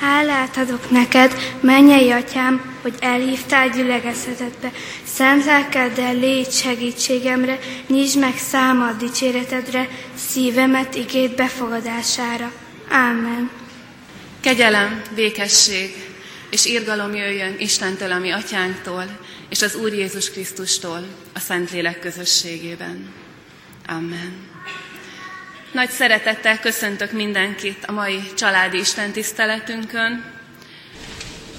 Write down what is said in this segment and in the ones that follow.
Hálát adok neked, mennyei atyám, hogy elhívtál gyülekezetedbe. Szent lelkeddel légy segítségemre, nyisd meg számad dicséretedre, szívemet igét befogadására. Ámen. Kegyelem, békesség és irgalom jöjjön Istentől, ami atyánktól, és az Úr Jézus Krisztustól, a Szentlélek közösségében. Amen. Nagy szeretettel köszöntök mindenkit a mai családi istentiszteletünkön.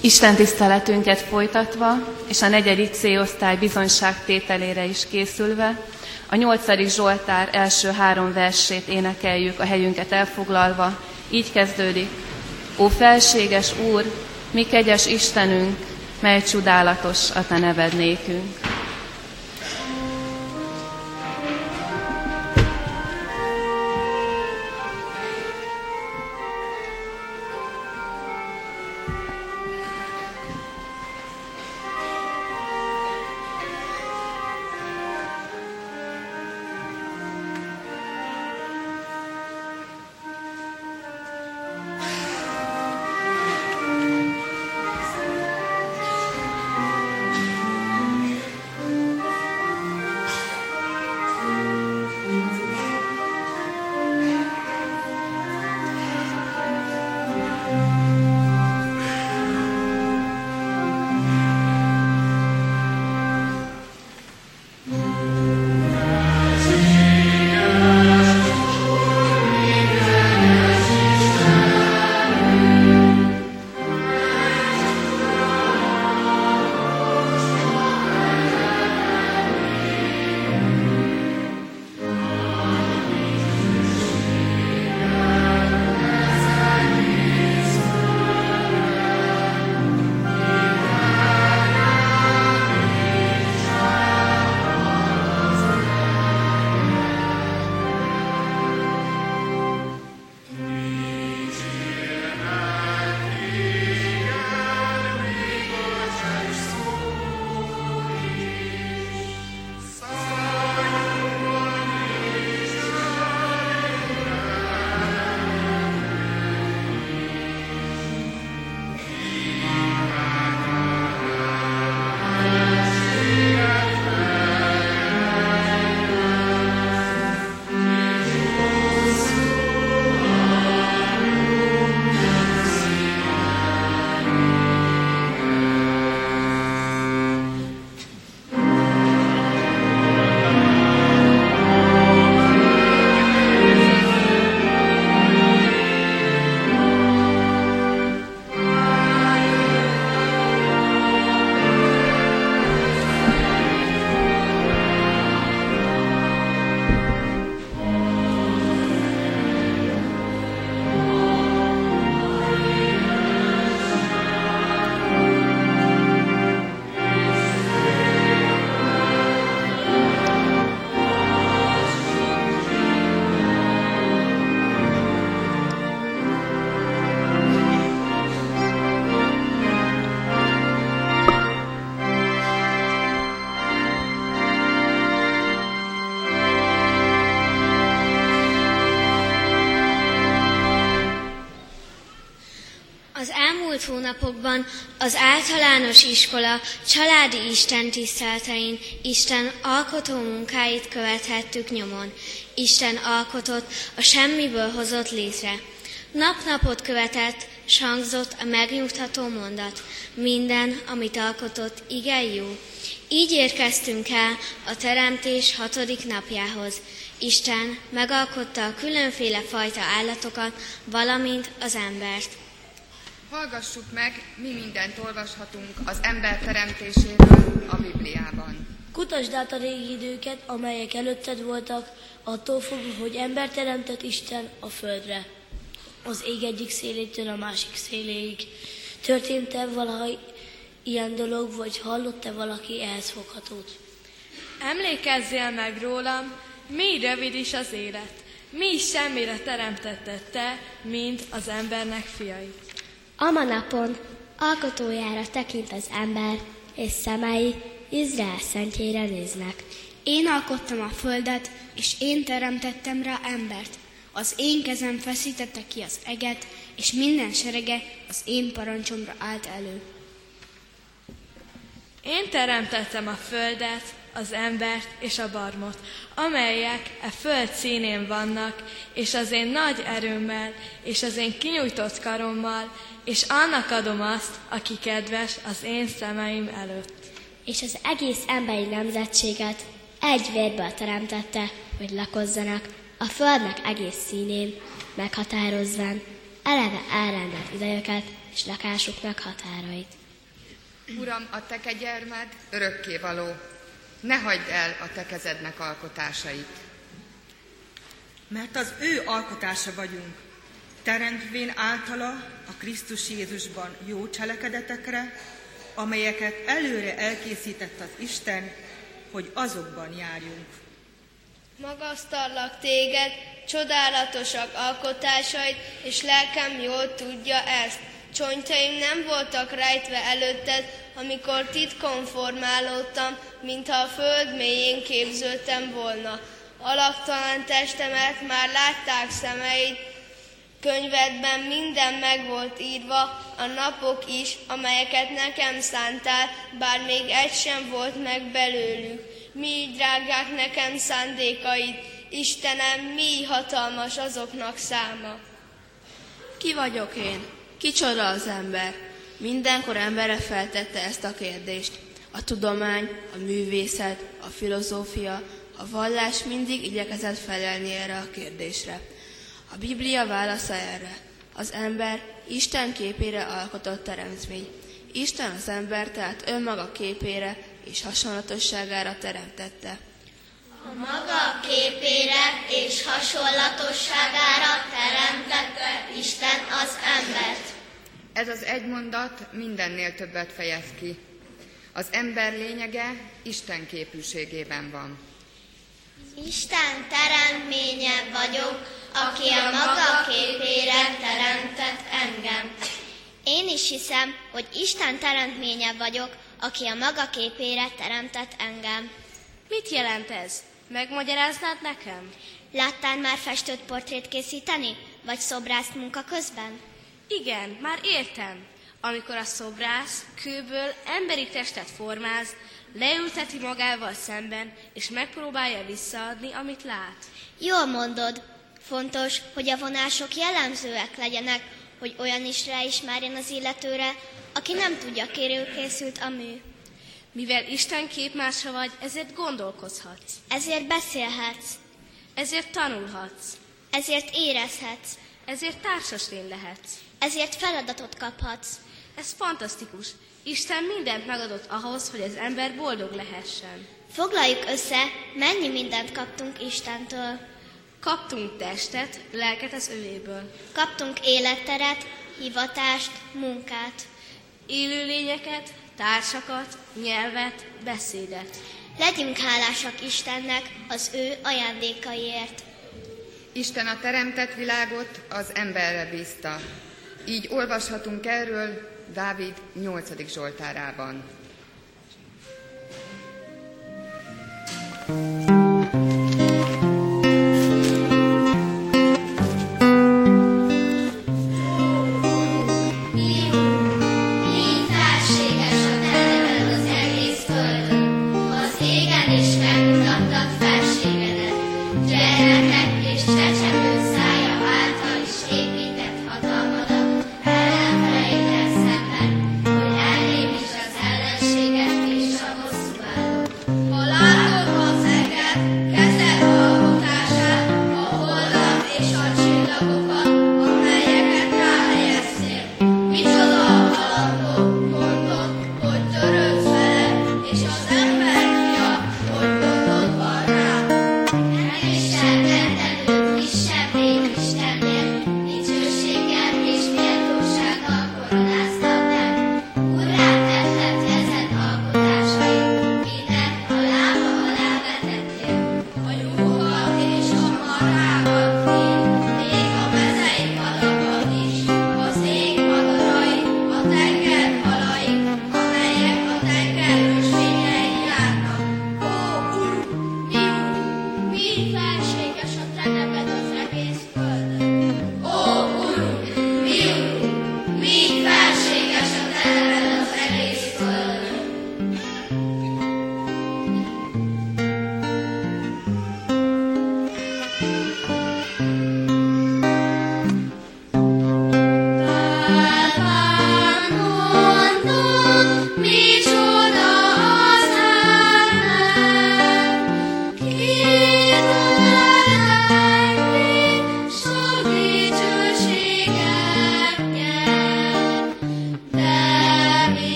Istentiszteletünket folytatva, és a negyedik C-osztály bizonyságtételére is készülve, a nyolcadik Zsoltár első három versét énekeljük a helyünket elfoglalva. Így kezdődik. Ó felséges Úr, mi kegyes Istenünk, mely csodálatos a Te neved nékünk. Hónapokban az általános iskola családi istentiszteletein Isten alkotó munkáit követhettük nyomon. Isten alkotott, a semmiből hozott létre. Nap-napot követett, s hangzott a megnyugtató mondat. Minden, amit alkotott, igen jó. Így érkeztünk el a teremtés hatodik napjához. Isten megalkotta a különféle fajta állatokat, valamint az embert. Hallgassuk meg, mi mindent olvashatunk az ember teremtéséről a Bibliában. Kutasd át a régi időket, amelyek előtted voltak, attól fogva, hogy ember teremtett Isten a földre. Az ég egyik szélétől a másik széléig. Történt-e valaha ilyen dolog, vagy hallott-e valaki ehhez foghatót? Emlékezzél meg rólam, mi rövid is az élet. Mi is semmire teremtetted te, mint az embernek fiait. Ama napon alkotójára tekint az ember, és szemei Izrael szentjére néznek. Én alkottam a földet, és én teremtettem rá embert. Az én kezem feszítette ki az eget, és minden serege az én parancsomra állt elő. Én teremtettem a földet, az embert és a barmot, amelyek e föld színén vannak, és az én nagy erőmmel, és az én kinyújtott karommal, és annak adom azt, aki kedves az én szemeim előtt. És az egész emberi nemzetséget egy vérből teremtette, hogy lakozzanak a földnek egész színén, meghatározván eleve elrendelt idejüket és lakásuknak határait. Uram, a te kegyermed örökkévaló, ne hagyd el a te kezednek alkotásait. Mert az ő alkotása vagyunk, teremtvén általa a Krisztus Jézusban jó cselekedetekre, amelyeket előre elkészített az Isten, hogy azokban járjunk. Magasztallak téged, csodálatosak alkotásaid, és lelkem jól tudja ezt. Csontjaim nem voltak rejtve előtted, amikor titkon formálódtam, mintha a föld mélyén képződtem volna. Alaktalan testemet már látták szemeid, könyvedben minden meg volt írva, a napok is, amelyeket nekem szántál, bár még egy sem volt meg belőlük. Mi drágák nekem szándékaid, Istenem, mi hatalmas azoknak száma. Ki vagyok én? Kicsoda az ember? Mindenkor emberre feltette ezt a kérdést. A tudomány, a művészet, a filozófia, a vallás mindig igyekezett felelni erre a kérdésre. A Biblia válasza erre. Az ember Isten képére alkotott teremtmény. Isten az ember tehát önmaga képére és hasonlatosságára teremtette. A maga képére és hasonlatosságára teremtette Isten az embert. Ez az egy mondat mindennél többet fejez ki. Az ember lényege Isten képűségében van. Isten teremtménye vagyok, aki a maga képére teremtett engem. Én is hiszem, hogy Isten teremtménye vagyok, aki a maga képére teremtett engem. Mit jelent ez? Megmagyaráznád nekem? Láttál már festőt portrét készíteni? Vagy szobrászt munka közben? Igen, már értem. Amikor a szobrász kőből emberi testet formáz, leülteti magával szemben, és megpróbálja visszaadni, amit lát. Jól mondod. Fontos, hogy a vonások jellemzőek legyenek, hogy olyan is ráismerjen az illetőre, aki nem tudja, kérül készült a mű. Mivel Isten képmása vagy, ezért gondolkozhatsz. Ezért beszélhetsz. Ezért tanulhatsz. Ezért érezhetsz. Ezért társas lény lehetsz. Ezért feladatot kaphatsz. Ez fantasztikus. Isten mindent megadott ahhoz, hogy az ember boldog lehessen. Foglaljuk össze, mennyi mindent kaptunk Istentől. Kaptunk testet, lelket az övéből. Kaptunk életteret, hivatást, munkát. Élőlényeket, társakat, nyelvet, beszédet. Legyünk hálásak Istennek az ő ajándékaiért. Isten a teremtett világot az emberre bízta. Így olvashatunk erről Dávid 8. Zsoltárában. thank you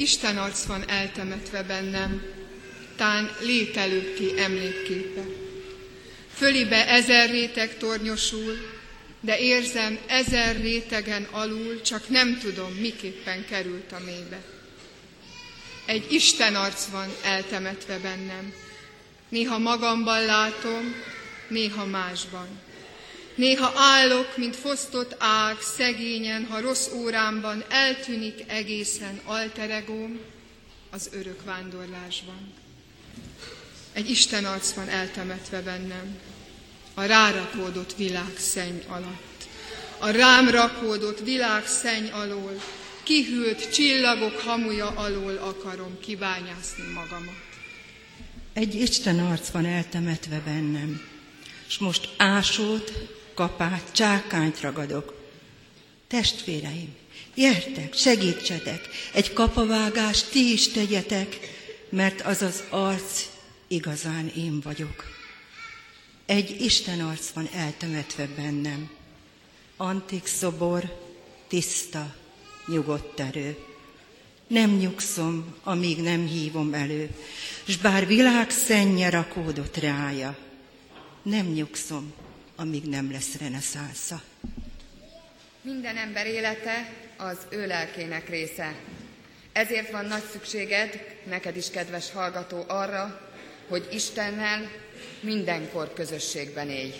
Isten arc van eltemetve bennem, tán lételőtti emlékképe. Fölibe ezer réteg tornyosul, de érzem ezer rétegen alul, csak nem tudom, miképpen került a mélybe. Egy Isten arc van eltemetve bennem. Néha magamban látom, néha másban. Néha állok, mint fosztott ág, szegényen, ha rossz órámban eltűnik egészen alteregóm az örök vándorlásban. Egy Isten arc van eltemetve bennem, a rárakódott világ szenny alatt. A rám rakódott világ szenny alól, kihűlt csillagok hamuja alól akarom kibányászni magamat. Egy Isten arc van eltemetve bennem, és most ásót, kapát, csákányt ragadok. Testvéreim, gyertek, segítsetek, egy kapavágást ti is tegyetek, mert az az arc igazán én vagyok. Egy Isten arc van eltemetve bennem. Antik szobor, tiszta, nyugodt erő. Nem nyugszom, amíg nem hívom elő, s bár világ szennye rakódott rája, nem nyugszom, amíg nem lesz reneszánsza. Minden ember élete az ő lelkének része. Ezért van nagy szükséged, neked is kedves hallgató, arra, hogy Istennel mindenkor közösségben élj.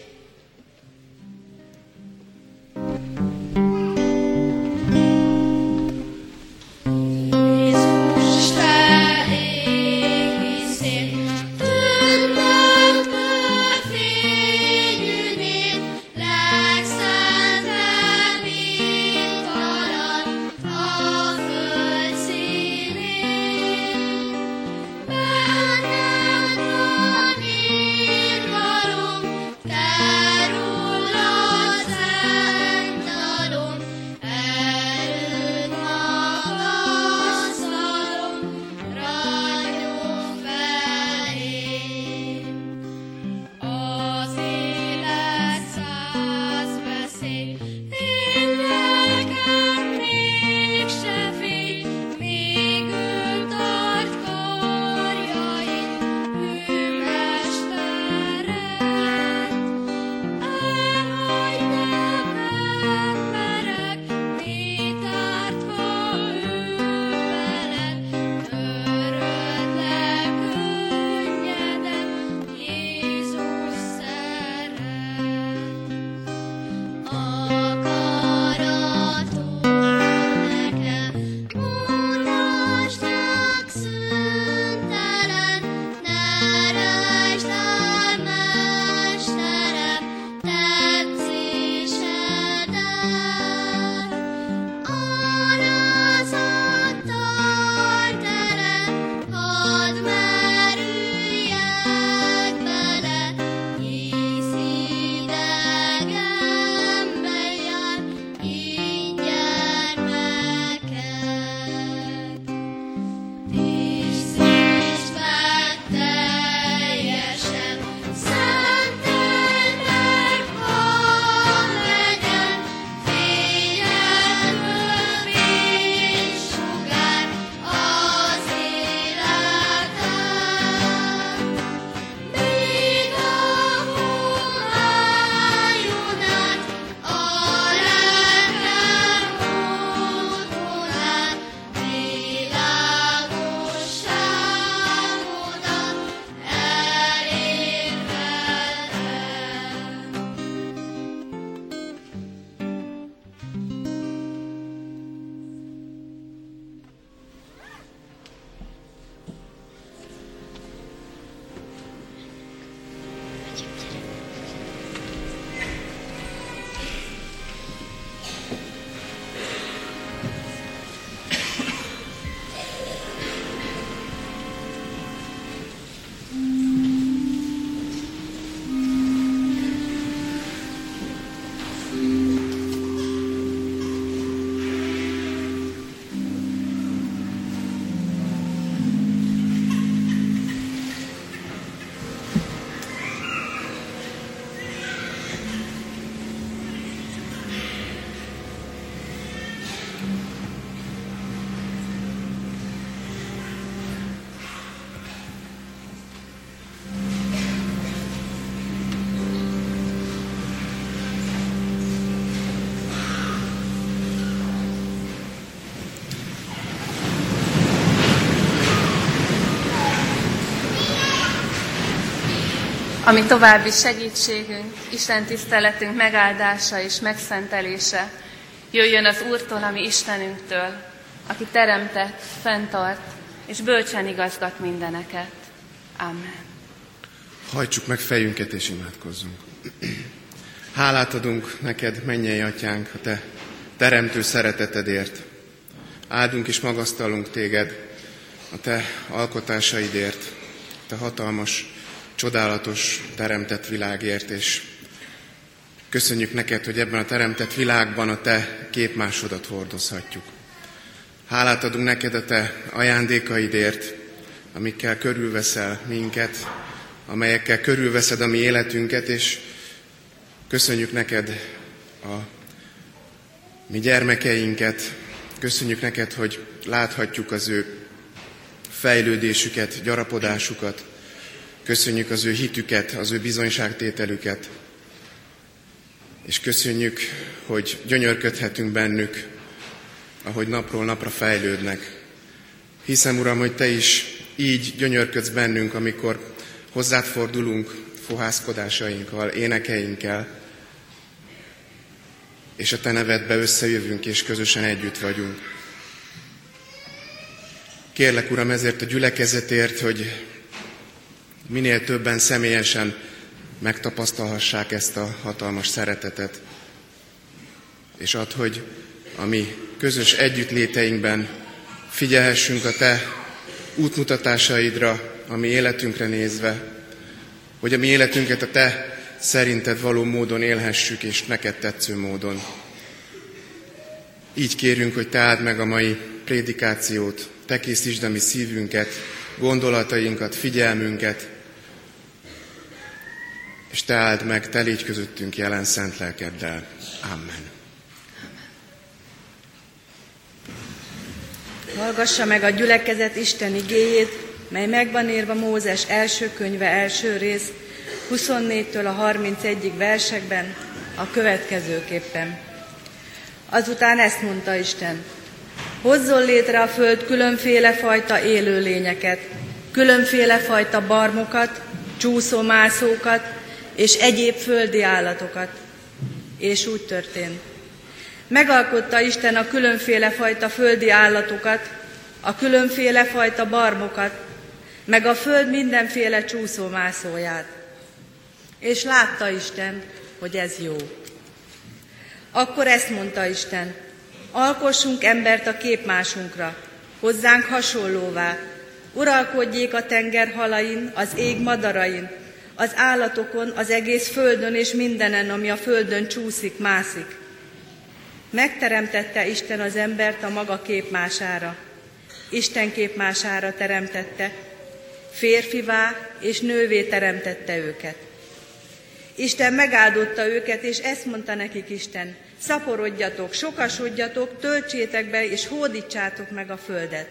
Ami további segítségünk, Isten tiszteletünk megáldása és megszentelése jöjjön az Úrtól, ami Istenünktől, aki teremtett, fenntart és bölcsen igazgat mindeneket. Amen. Hajtsuk meg fejünket és imádkozzunk. Hálát adunk neked, mennyei atyánk, a te teremtő szeretetedért. Áldunk és magasztalunk téged a te alkotásaidért, a te hatalmas, csodálatos teremtett világért, és köszönjük neked, hogy ebben a teremtett világban a te képmásodat hordozhatjuk. Hálát adunk neked a te ajándékaidért, amikkel körülveszel minket, amelyekkel körülveszed a mi életünket, és köszönjük neked a mi gyermekeinket, köszönjük neked, hogy láthatjuk az ő fejlődésüket, gyarapodásukat, köszönjük az ő hitüket, az ő bizonyságtételüket, és köszönjük, hogy gyönyörködhetünk bennük, ahogy napról napra fejlődnek. Hiszem, Uram, hogy Te is így gyönyörködsz bennünk, amikor hozzád fordulunk fohászkodásainkkal, énekeinkkel, és a Te nevedbe összejövünk, és közösen együtt vagyunk. Kérlek, Uram, ezért a gyülekezetért, hogy minél többen személyesen megtapasztalhassák ezt a hatalmas szeretetet, és ad, hogy a mi közös együttléteinkben figyelhessünk a Te útmutatásaidra, a mi életünkre nézve, hogy a mi életünket a Te szerinted való módon élhessük, és neked tetsző módon. Így kérünk, hogy Te áld meg a mai prédikációt, Te készítsd a mi szívünket, gondolatainkat, figyelmünket, és Te áld meg, Te légy közöttünk jelen szent lelkeddel. Amen. Hallgassa meg a gyülekezet Isten igéjét, mely megvan írva Mózes első könyve első rész, 24-től a 31. versekben, a következőképpen. Azután ezt mondta Isten, hozzon létre a föld különféle fajta élőlényeket, különféle fajta barmokat, csúszómászókat és egyéb földi állatokat. És úgy történt. Megalkotta Isten a különféle fajta földi állatokat, a különféle fajta barmokat, meg a föld mindenféle csúszómászóját. És látta Isten, hogy ez jó. Akkor ezt mondta Isten, alkossunk embert a képmásunkra, hozzánk hasonlóvá, uralkodjék a tenger halain, az ég madarain, az állatokon, az egész földön és mindenen, ami a földön csúszik, mászik. Megteremtette Isten az embert a maga képmására. Isten képmására teremtette, férfivá és nővé teremtette őket. Isten megáldotta őket, és ezt mondta nekik Isten, szaporodjatok, sokasodjatok, töltsétek be, és hódítsátok meg a földet.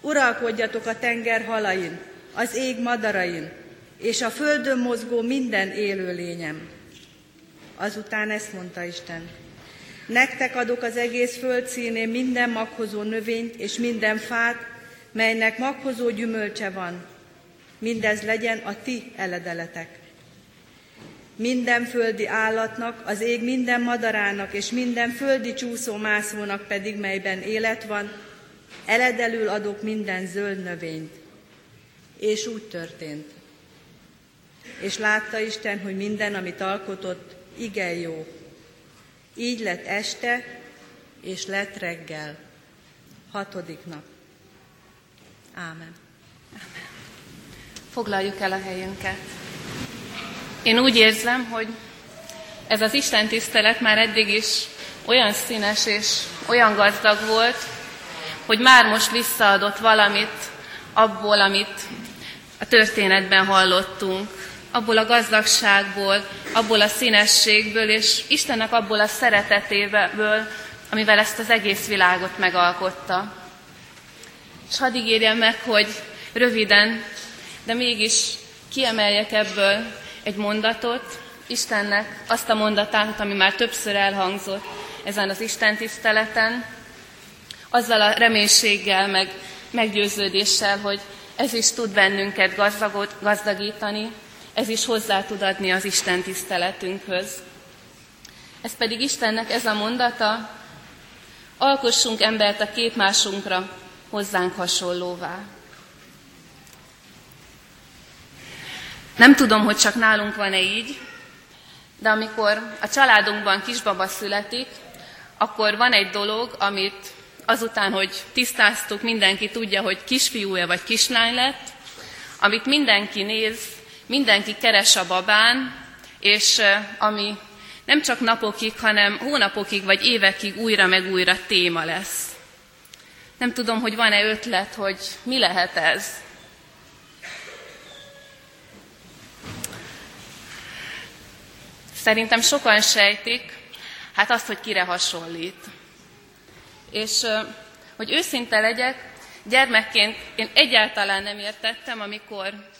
Uralkodjatok a tenger halain, az ég madarain, és a földön mozgó minden élő lényem. Azután ezt mondta Isten, nektek adok az egész föld színén minden maghozó növényt és minden fát, melynek maghozó gyümölcse van. Mindez legyen a ti eledeletek. Minden földi állatnak, az ég minden madarának és minden földi csúszó-mászónak pedig, melyben élet van, eledelül adok minden zöld növényt. És úgy történt. És látta Isten, hogy minden, amit alkotott, igen jó. Így lett este, és lett reggel. Hatodik nap. Ámen. Ámen. Foglaljuk el a helyünket. Én úgy érzem, hogy ez az Isten tisztelet már eddig is olyan színes és olyan gazdag volt, hogy már most visszaadott valamit abból, amit a történetben hallottunk, abból a gazdagságból, abból a színességből, és Istennek abból a szeretetéből, amivel ezt az egész világot megalkotta. És hadd ígérjem meg, hogy röviden, de mégis kiemeljek ebből egy mondatot, Istennek azt a mondatát, ami már többször elhangzott ezen az Isten tiszteleten, azzal a reménységgel, meg meggyőződéssel, hogy ez is tud bennünket gazdagot, gazdagítani, ez is hozzá tud adni az Isten tiszteletünkhöz. Ez pedig Istennek ez a mondata, alkossunk embert a képmásunkra, hozzánk hasonlóvá. Nem tudom, hogy csak nálunk van-e így, de amikor a családunkban kisbaba születik, akkor van egy dolog, amit azután, hogy tisztáztuk, mindenki tudja, hogy kisfiú-e vagy kislány lett, amit mindenki néz, mindenki keres a babán, és ami nem csak napokig, hanem hónapokig vagy évekig újra meg újra téma lesz. Nem tudom, hogy van-e ötlet, hogy mi lehet ez. Szerintem sokan sejtik, hát azt, hogy kire hasonlít. És hogy őszinte legyek, gyermekként én egyáltalán nem értettem, amikor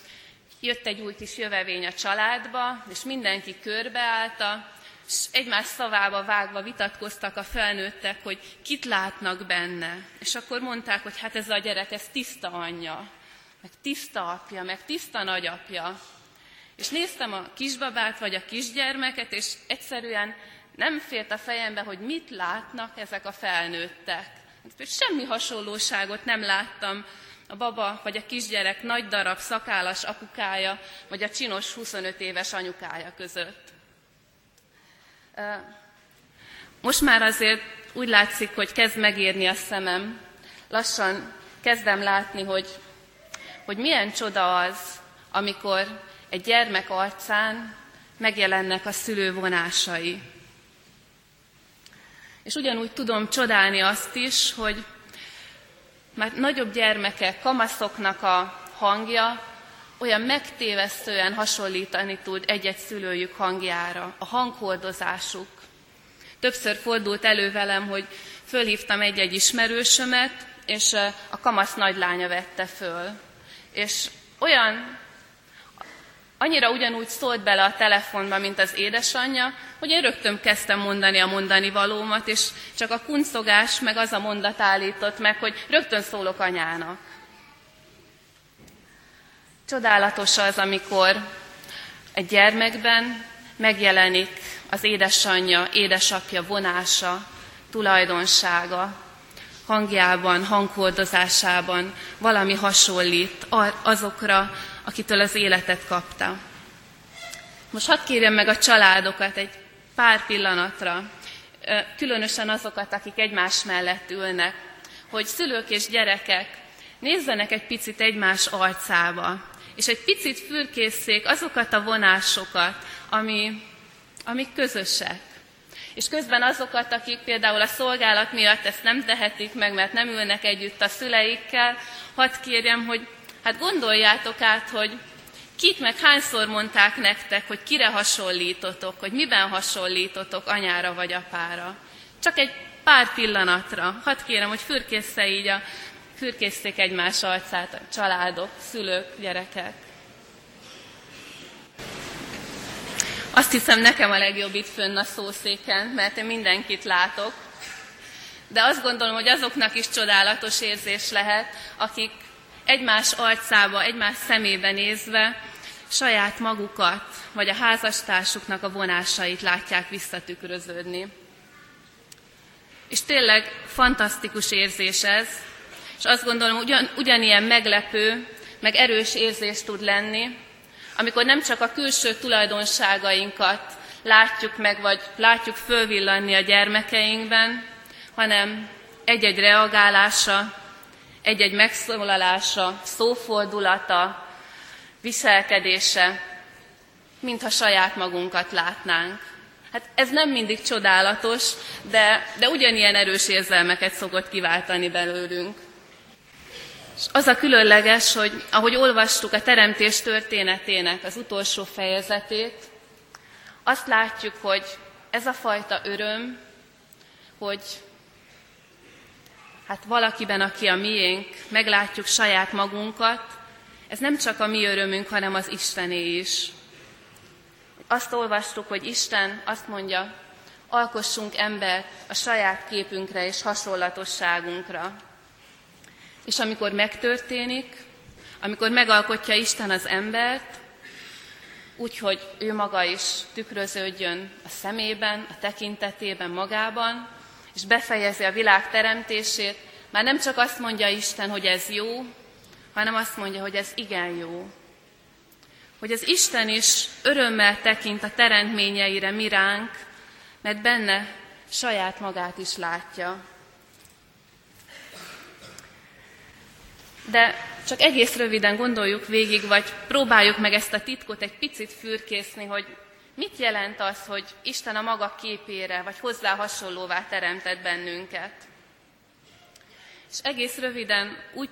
jött egy új kis jövevény a családba, és mindenki körbeállta, és egymás szavába vágva vitatkoztak a felnőttek, hogy kit látnak benne. És akkor mondták, hogy hát ez a gyerek, ez tiszta anyja, meg tiszta apja, meg tiszta nagyapja. És néztem a kisbabát, vagy a kisgyermeket, és egyszerűen nem fért a fejembe, hogy mit látnak ezek a felnőttek. Semmi hasonlóságot nem láttam a baba vagy a kisgyerek nagy darab szakállas apukája, vagy a csinos 25 éves anyukája között. Most már azért úgy látszik, hogy kezd megérni a szemem. Lassan kezdem látni, hogy, hogy milyen csoda az, amikor egy gyermek arcán megjelennek a szülő vonásai. És ugyanúgy tudom csodálni azt is, hogy már nagyobb gyermekek, kamaszoknak a hangja olyan megtévesztően hasonlítani tud egy-egy szülőjük hangjára, a hanghordozásuk. Többször fordult elő velem, hogy fölhívtam egy-egy ismerősömet, és a kamasz nagylánya vette föl. És olyan annyira ugyanúgy szólt bele a telefonba, mint az édesanyja, hogy én rögtön kezdtem mondani a mondani valómat, és csak a kuncogás meg az a mondat állított meg, hogy rögtön szólok anyának. Csodálatos az, amikor egy gyermekben megjelenik az édesanyja, édesapja vonása, tulajdonsága, hangjában, hanghordozásában valami hasonlít azokra, akitől az életet kapta. Most hadd kérjem meg a családokat egy pár pillanatra, különösen azokat, akik egymás mellett ülnek, hogy szülők és gyerekek nézzenek egy picit egymás arcába, és egy picit fürkészszék azokat a vonásokat, ami, amik közösek. És közben azokat, akik például a szolgálat miatt ezt nem tehetik meg, mert nem ülnek együtt a szüleikkel, hadd kérjem, hogy Hát gondoljátok át, hogy kit meg hányszor mondták nektek, hogy kire hasonlítotok, hogy miben hasonlítotok anyára vagy apára. Csak egy pár pillanatra. Hadd kérem, hogy fürkészze így a, fürkészték egymás arcát a családok, szülők, gyerekek. Azt hiszem, nekem a legjobb itt fönn a szószéken, mert én mindenkit látok. De azt gondolom, hogy azoknak is csodálatos érzés lehet, akik egymás arcába, egymás szemébe nézve saját magukat, vagy a házastársuknak a vonásait látják visszatükröződni. És tényleg fantasztikus érzés ez, és azt gondolom, ugyan, ugyanilyen meglepő, meg erős érzés tud lenni, amikor nem csak a külső tulajdonságainkat látjuk meg, vagy látjuk fölvillanni a gyermekeinkben, hanem egy-egy reagálása, egy-egy megszólalása, szófordulata, viselkedése, mintha saját magunkat látnánk. Hát ez nem mindig csodálatos, de, de ugyanilyen erős érzelmeket szokott kiváltani belőlünk. És az a különleges, hogy ahogy olvastuk a teremtés történetének az utolsó fejezetét, azt látjuk, hogy ez a fajta öröm, hogy hát valakiben, aki a miénk, meglátjuk saját magunkat, ez nem csak a mi örömünk, hanem az Istené is. Azt olvastuk, hogy Isten azt mondja, alkossunk embert a saját képünkre és hasonlatosságunkra. És amikor megtörténik, amikor megalkotja Isten az embert, úgy, hogy ő maga is tükröződjön a szemében, a tekintetében, magában, és befejezi a világ teremtését, már nem csak azt mondja Isten, hogy ez jó, hanem azt mondja, hogy ez igen jó. Hogy az Isten is örömmel tekint a teremtményeire mi ránk, mert benne saját magát is látja. De csak egész röviden gondoljuk végig, vagy próbáljuk meg ezt a titkot egy picit fürkészni, hogy mit jelent az, hogy Isten a maga képére, vagy hozzá hasonlóvá teremtett bennünket. És egész röviden úgy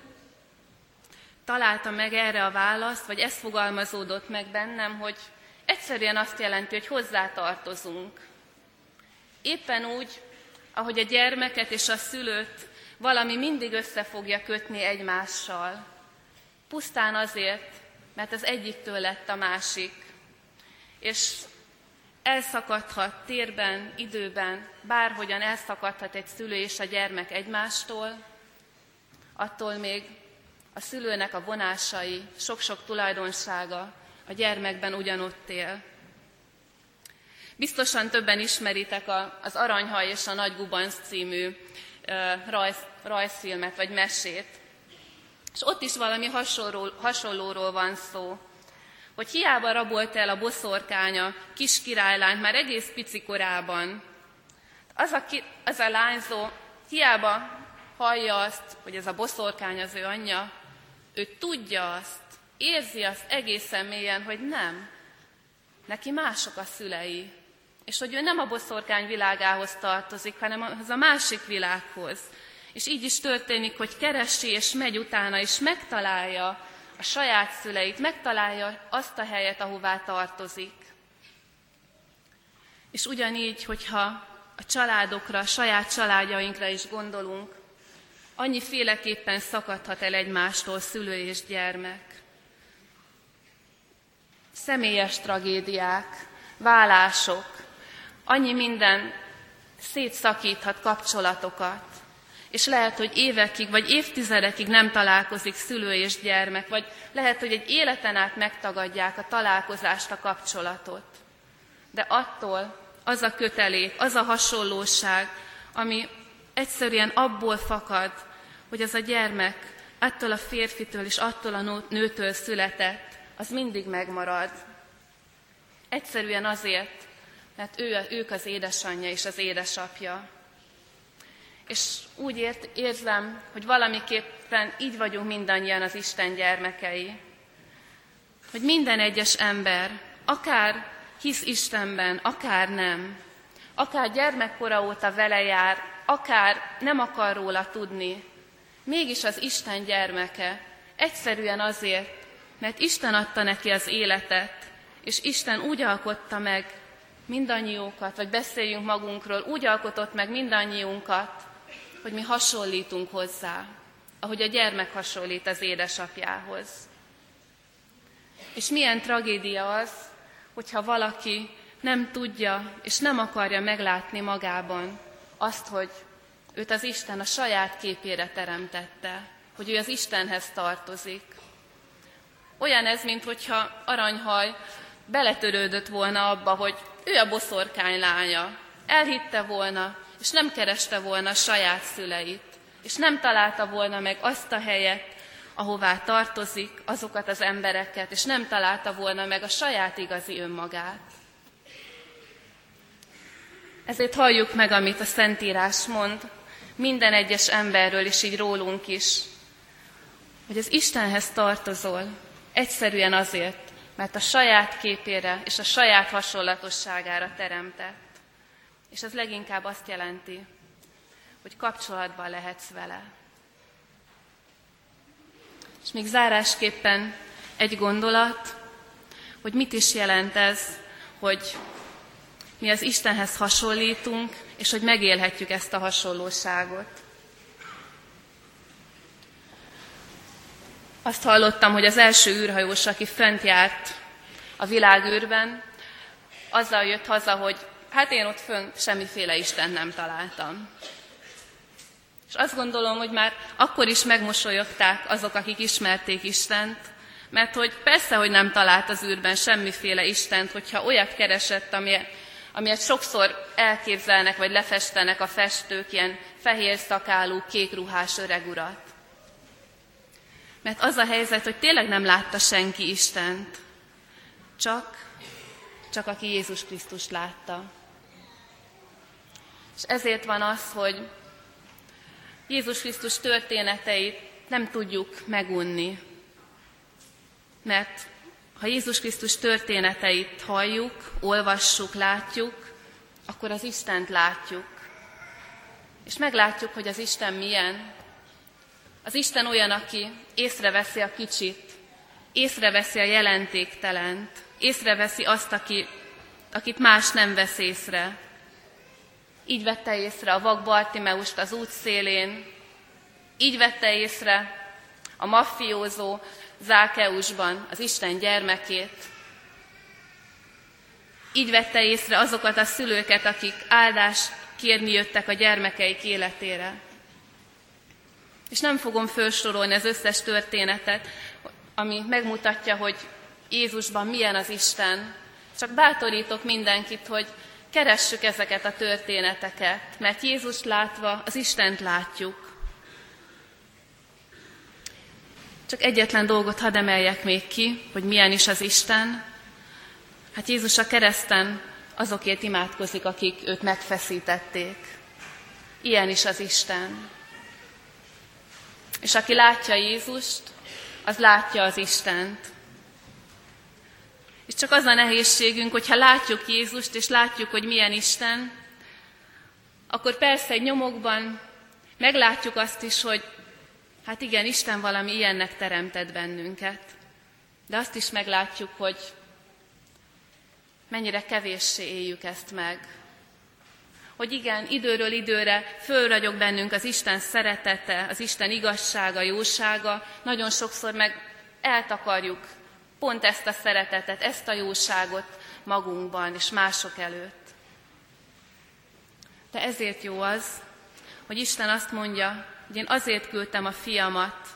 találtam meg erre a választ, vagy ez fogalmazódott meg bennem, hogy egyszerűen azt jelenti, hogy hozzátartozunk. Éppen úgy, ahogy a gyermeket és a szülőt valami mindig össze fogja kötni egymással. Pusztán azért, mert az egyiktől lett a másik. És elszakadhat térben, időben, bárhogyan elszakadhat egy szülő és a gyermek egymástól, attól még a szülőnek a vonásai, sok-sok tulajdonsága a gyermekben ugyanott él. Biztosan többen ismeritek az Aranyhaj és a Nagy Gubanc című rajz, rajzfilmet vagy mesét. És ott is valami hasonló, hasonlóról van szó, hogy hiába rabolt el a boszorkánya kis királylányt már egész pici korában. Az a, ki, az a lányzó hiába hallja azt, hogy ez a boszorkány az ő anyja, ő tudja azt, érzi azt egészen mélyen, hogy nem. Neki mások a szülei, és hogy ő nem a boszorkány világához tartozik, hanem az a másik világhoz. És így is történik, hogy keresi és megy utána, és megtalálja a saját szüleit, megtalálja azt a helyet, ahová tartozik. És ugyanígy, hogyha a családokra, a saját családjainkra is gondolunk, annyi féleképpen szakadhat el egymástól szülő és gyermek. Személyes tragédiák, vállások, annyi minden szétszakíthat kapcsolatokat, és lehet, hogy évekig vagy évtizedekig nem találkozik szülő és gyermek, vagy lehet, hogy egy életen át megtagadják a találkozást, a kapcsolatot. De attól az a kötelék, az a hasonlóság, ami egyszerűen abból fakad, hogy az a gyermek attól a férfitől és attól a nőtől született, az mindig megmarad. Egyszerűen azért, mert ő, ők az édesanyja és az édesapja. És úgy ért, érzem, hogy valamiképpen így vagyunk mindannyian az Isten gyermekei. Hogy minden egyes ember, akár hisz Istenben, akár nem, akár gyermekkora óta vele jár, akár nem akar róla tudni, mégis az Isten gyermeke, egyszerűen azért, mert Isten adta neki az életet, és Isten úgy alkotta meg mindannyiunkat, vagy beszéljünk magunkról, úgy alkotott meg mindannyiunkat, hogy mi hasonlítunk hozzá, ahogy a gyermek hasonlít az édesapjához. És milyen tragédia az, hogyha valaki nem tudja és nem akarja meglátni magában azt, hogy őt az Isten a saját képére teremtette, hogy ő az Istenhez tartozik. Olyan ez, mint hogyha aranyhaj beletörődött volna abba, hogy ő a boszorkány lánya. Elhitte volna, és nem kereste volna saját szüleit, és nem találta volna meg azt a helyet, ahová tartozik, azokat az embereket, és nem találta volna meg a saját igazi önmagát. Ezért halljuk meg, amit a Szentírás mond, minden egyes emberről, és így rólunk is, hogy az Istenhez tartozol, egyszerűen azért, mert a saját képére és a saját hasonlatosságára teremtett. És ez leginkább azt jelenti, hogy kapcsolatban lehetsz vele. És még zárásképpen egy gondolat, hogy mit is jelent ez, hogy mi az Istenhez hasonlítunk, és hogy megélhetjük ezt a hasonlóságot. Azt hallottam, hogy az első űrhajós, aki fent járt a világűrben, azzal jött haza, hogy hát én ott fönn semmiféle Isten nem találtam. És azt gondolom, hogy már akkor is megmosolyogták azok, akik ismerték Istent, Mert hogy persze, hogy nem talált az űrben semmiféle Istent, hogyha olyat keresett, ami, amilyet sokszor elképzelnek, vagy lefestenek a festők, ilyen fehér szakálú, kék ruhás öreg urat. Mert az a helyzet, hogy tényleg nem látta senki Istent, csak, csak aki Jézus Krisztust látta. És ezért van az, hogy Jézus Krisztus történeteit nem tudjuk megunni. Mert ha Jézus Krisztus történeteit halljuk, olvassuk, látjuk, akkor az Istent látjuk. És meglátjuk, hogy az Isten milyen. Az Isten olyan, aki észreveszi a kicsit, észreveszi a jelentéktelent, észreveszi azt, aki, akit más nem vesz észre. Így vette észre a vak Bartimeust az út szélén, így vette észre a maffiózó Zákeusban az Isten gyermekét. Így vette észre azokat a szülőket, akik áldást kérni jöttek a gyermekeik életére. És nem fogom felsorolni az összes történetet, ami megmutatja, hogy Jézusban milyen az Isten. Csak bátorítok mindenkit, hogy keressük ezeket a történeteket, mert Jézus látva az Istent látjuk. Csak egyetlen dolgot hadd emeljek még ki, hogy milyen is az Isten. Hát Jézus a kereszten azokért imádkozik, akik őt megfeszítették. Ilyen is az Isten. És aki látja Jézust, az látja az Istent. És csak az a nehézségünk, hogyha látjuk Jézust, és látjuk, hogy milyen Isten, akkor persze egy nyomokban meglátjuk azt is, hogy hát igen, Isten valami ilyennek teremtett bennünket. De azt is meglátjuk, hogy mennyire kevéssé éljük ezt meg. Hogy igen, időről időre fölragyog bennünk az Isten szeretete, az Isten igazsága, jósága, nagyon sokszor meg eltakarjuk pont ezt a szeretetet, ezt a jóságot magunkban és mások előtt. De ezért jó az, hogy Isten azt mondja, hogy én azért küldtem a fiamat,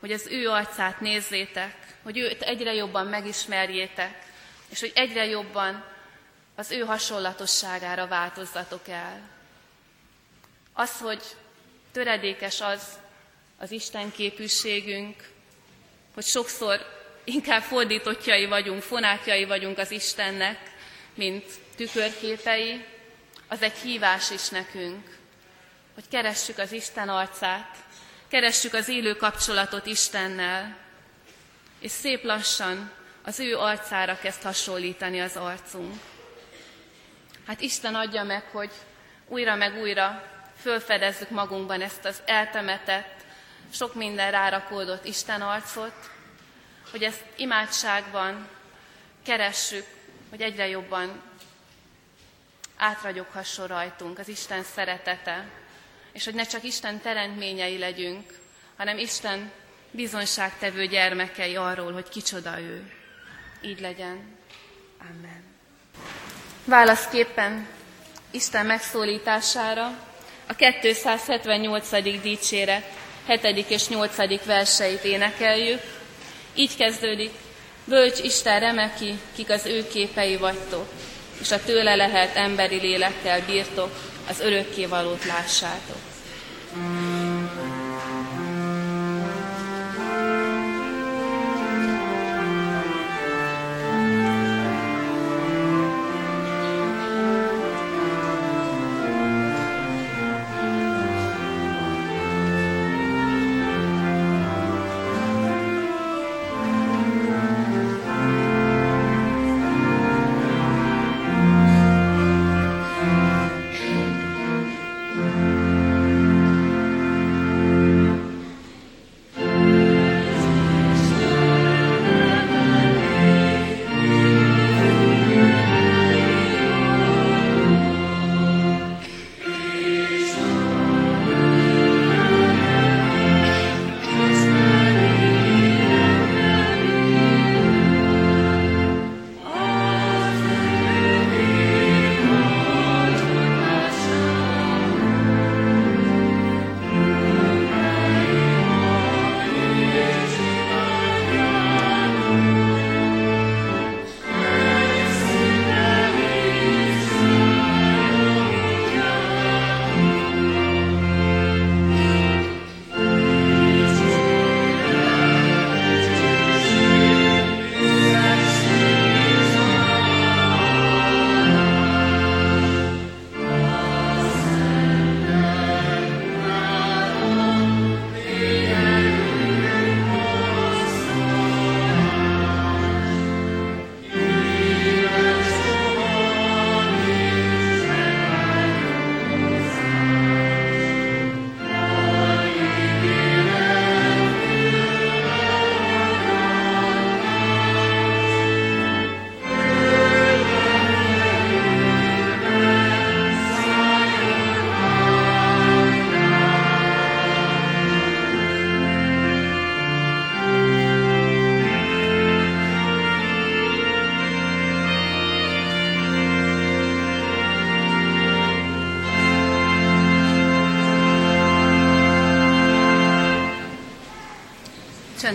hogy az ő arcát nézzétek, hogy őt egyre jobban megismerjétek, és hogy egyre jobban az ő hasonlatosságára változzatok el. Az, hogy töredékes az az Isten képűségünk, hogy sokszor inkább fordítottjai vagyunk, fonákjai vagyunk az Istennek, mint tükörképei, az egy hívás is nekünk, hogy keressük az Isten arcát, keressük az élő kapcsolatot Istennel, és szép lassan az ő arcára kezd hasonlítani az arcunk. Hát Isten adja meg, hogy újra meg újra fölfedezzük magunkban ezt az eltemetett, sok minden rárakódott Isten arcot, hogy ezt imádságban keressük, hogy egyre jobban átragyoghasson rajtunk az Isten szeretete, és hogy ne csak Isten teremtményei legyünk, hanem Isten bizonságtevő gyermekei arról, hogy kicsoda ő. Így legyen. Amen. Válaszképpen Isten megszólítására a 278. dicséret 7. és 8. verseit énekeljük. Így kezdődik, bölcs Isten remeki, kik az ő képei vagytok, és a tőle lehet emberi lélekkel bírtok, az örökkévalót lássátok. Mm.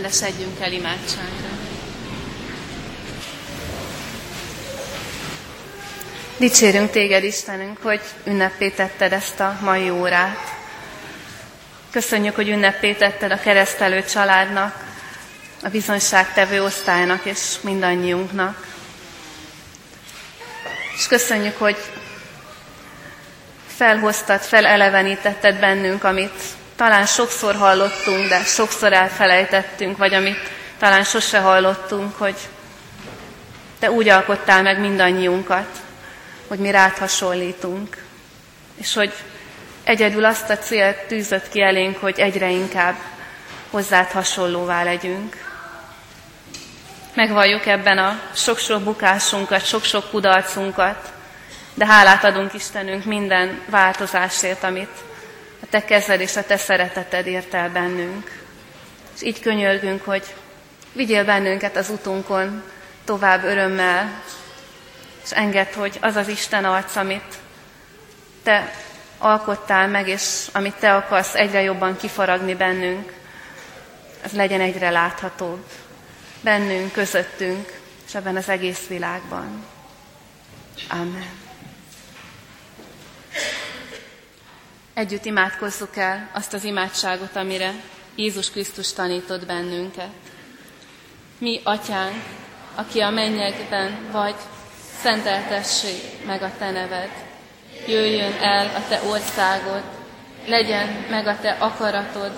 Csendesedjünk el imádságra. Dicsérünk téged, Istenünk, hogy ünnepé tetted ezt a mai órát. Köszönjük, hogy ünnepé tetted a keresztelő családnak, a bizonyságtevő osztálynak és mindannyiunknak. És köszönjük, hogy felhoztad, felelevenítetted bennünk, amit talán sokszor hallottunk, de sokszor elfelejtettünk, vagy amit talán sose hallottunk, hogy te úgy alkottál meg mindannyiunkat, hogy mi rád hasonlítunk, és hogy egyedül azt a célt tűzött ki elénk, hogy egyre inkább hozzád hasonlóvá legyünk. Megvalljuk ebben a sok-sok bukásunkat, sok-sok kudarcunkat, de hálát adunk Istenünk minden változásért, amit a Te kezed és a Te szereteted ért el bennünk. És így könyörgünk, hogy vigyél bennünket az utunkon tovább örömmel, és engedd, hogy az az Isten arc, amit Te alkottál meg, és amit Te akarsz egyre jobban kifaragni bennünk, az legyen egyre láthatóbb bennünk, közöttünk, és ebben az egész világban. Amen. Együtt imádkozzuk el azt az imádságot, amire Jézus Krisztus tanított bennünket. Mi, Atyánk, aki a mennyekben vagy, szenteltessék meg a Te neved. Jöjjön el a Te országod, legyen meg a Te akaratod,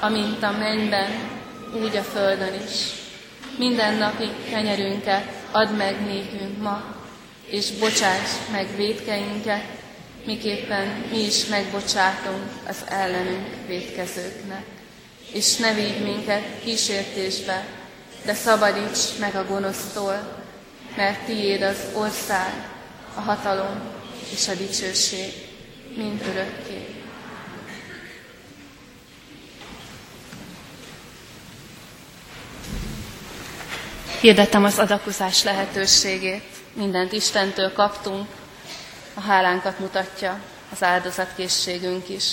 amint a mennyben, úgy a földön is. Minden napi kenyerünket add meg nékünk ma, és bocsáss meg védkeinket, miképpen mi is megbocsátunk az ellenünk védkezőknek. És ne vigy minket kísértésbe, de szabadíts meg a gonosztól, mert tiéd az ország, a hatalom és a dicsőség, mind örökké. Hirdetem az adakozás lehetőségét. Mindent Istentől kaptunk, a hálánkat mutatja az áldozatkészségünk is.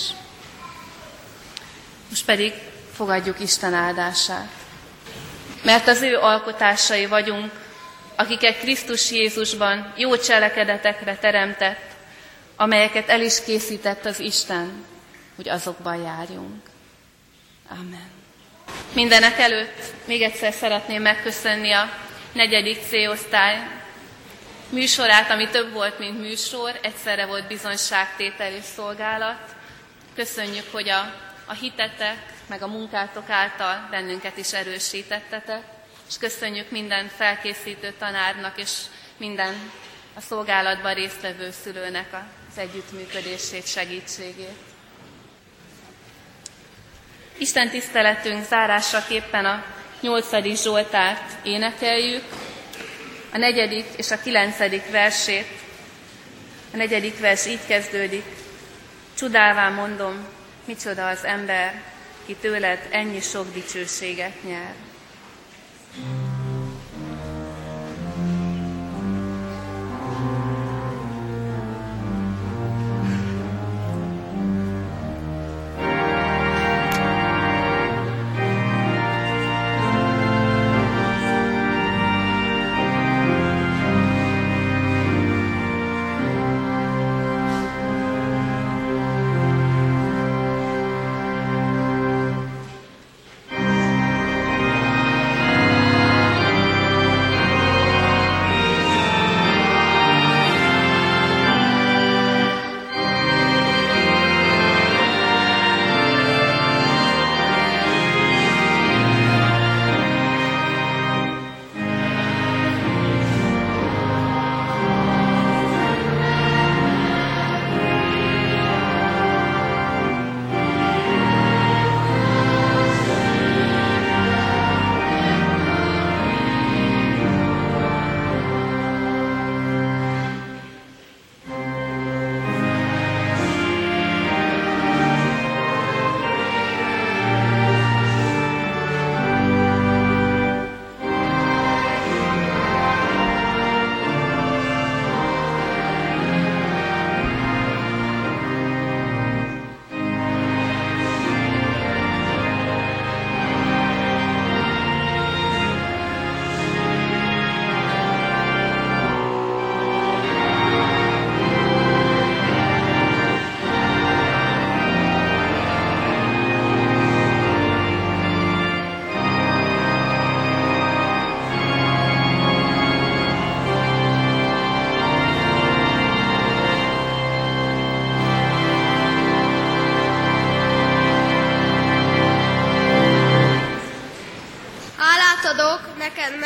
Most pedig fogadjuk Isten áldását. Mert az ő alkotásai vagyunk, akiket Krisztus Jézusban jó cselekedetekre teremtett, amelyeket el is készített az Isten, hogy azokban járjunk. Amen. Mindenek előtt még egyszer szeretném megköszönni a negyedik C-osztály műsorát, ami több volt, mint műsor, egyszerre volt bizonyságtétel és szolgálat. Köszönjük, hogy a, a hitetek, meg a munkátok által bennünket is erősítettetek és köszönjük minden felkészítő tanárnak és minden a szolgálatban résztvevő szülőnek az együttműködését, segítségét. Isten tiszteletünk zárásaképpen a nyolcadik Zsoltárt énekeljük, a negyedik és a kilencedik versét. A negyedik vers így kezdődik. Csodálvá mondom, micsoda az ember, ki tőled ennyi sok dicsőséget nyer.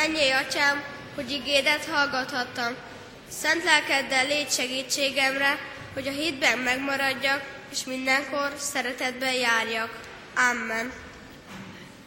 Mennyei atyám, hogy igédet hallgathattam. Szent lelkeddel légy segítségemre, hogy a hitben megmaradjak, és mindenkor szeretetben járjak. Amen.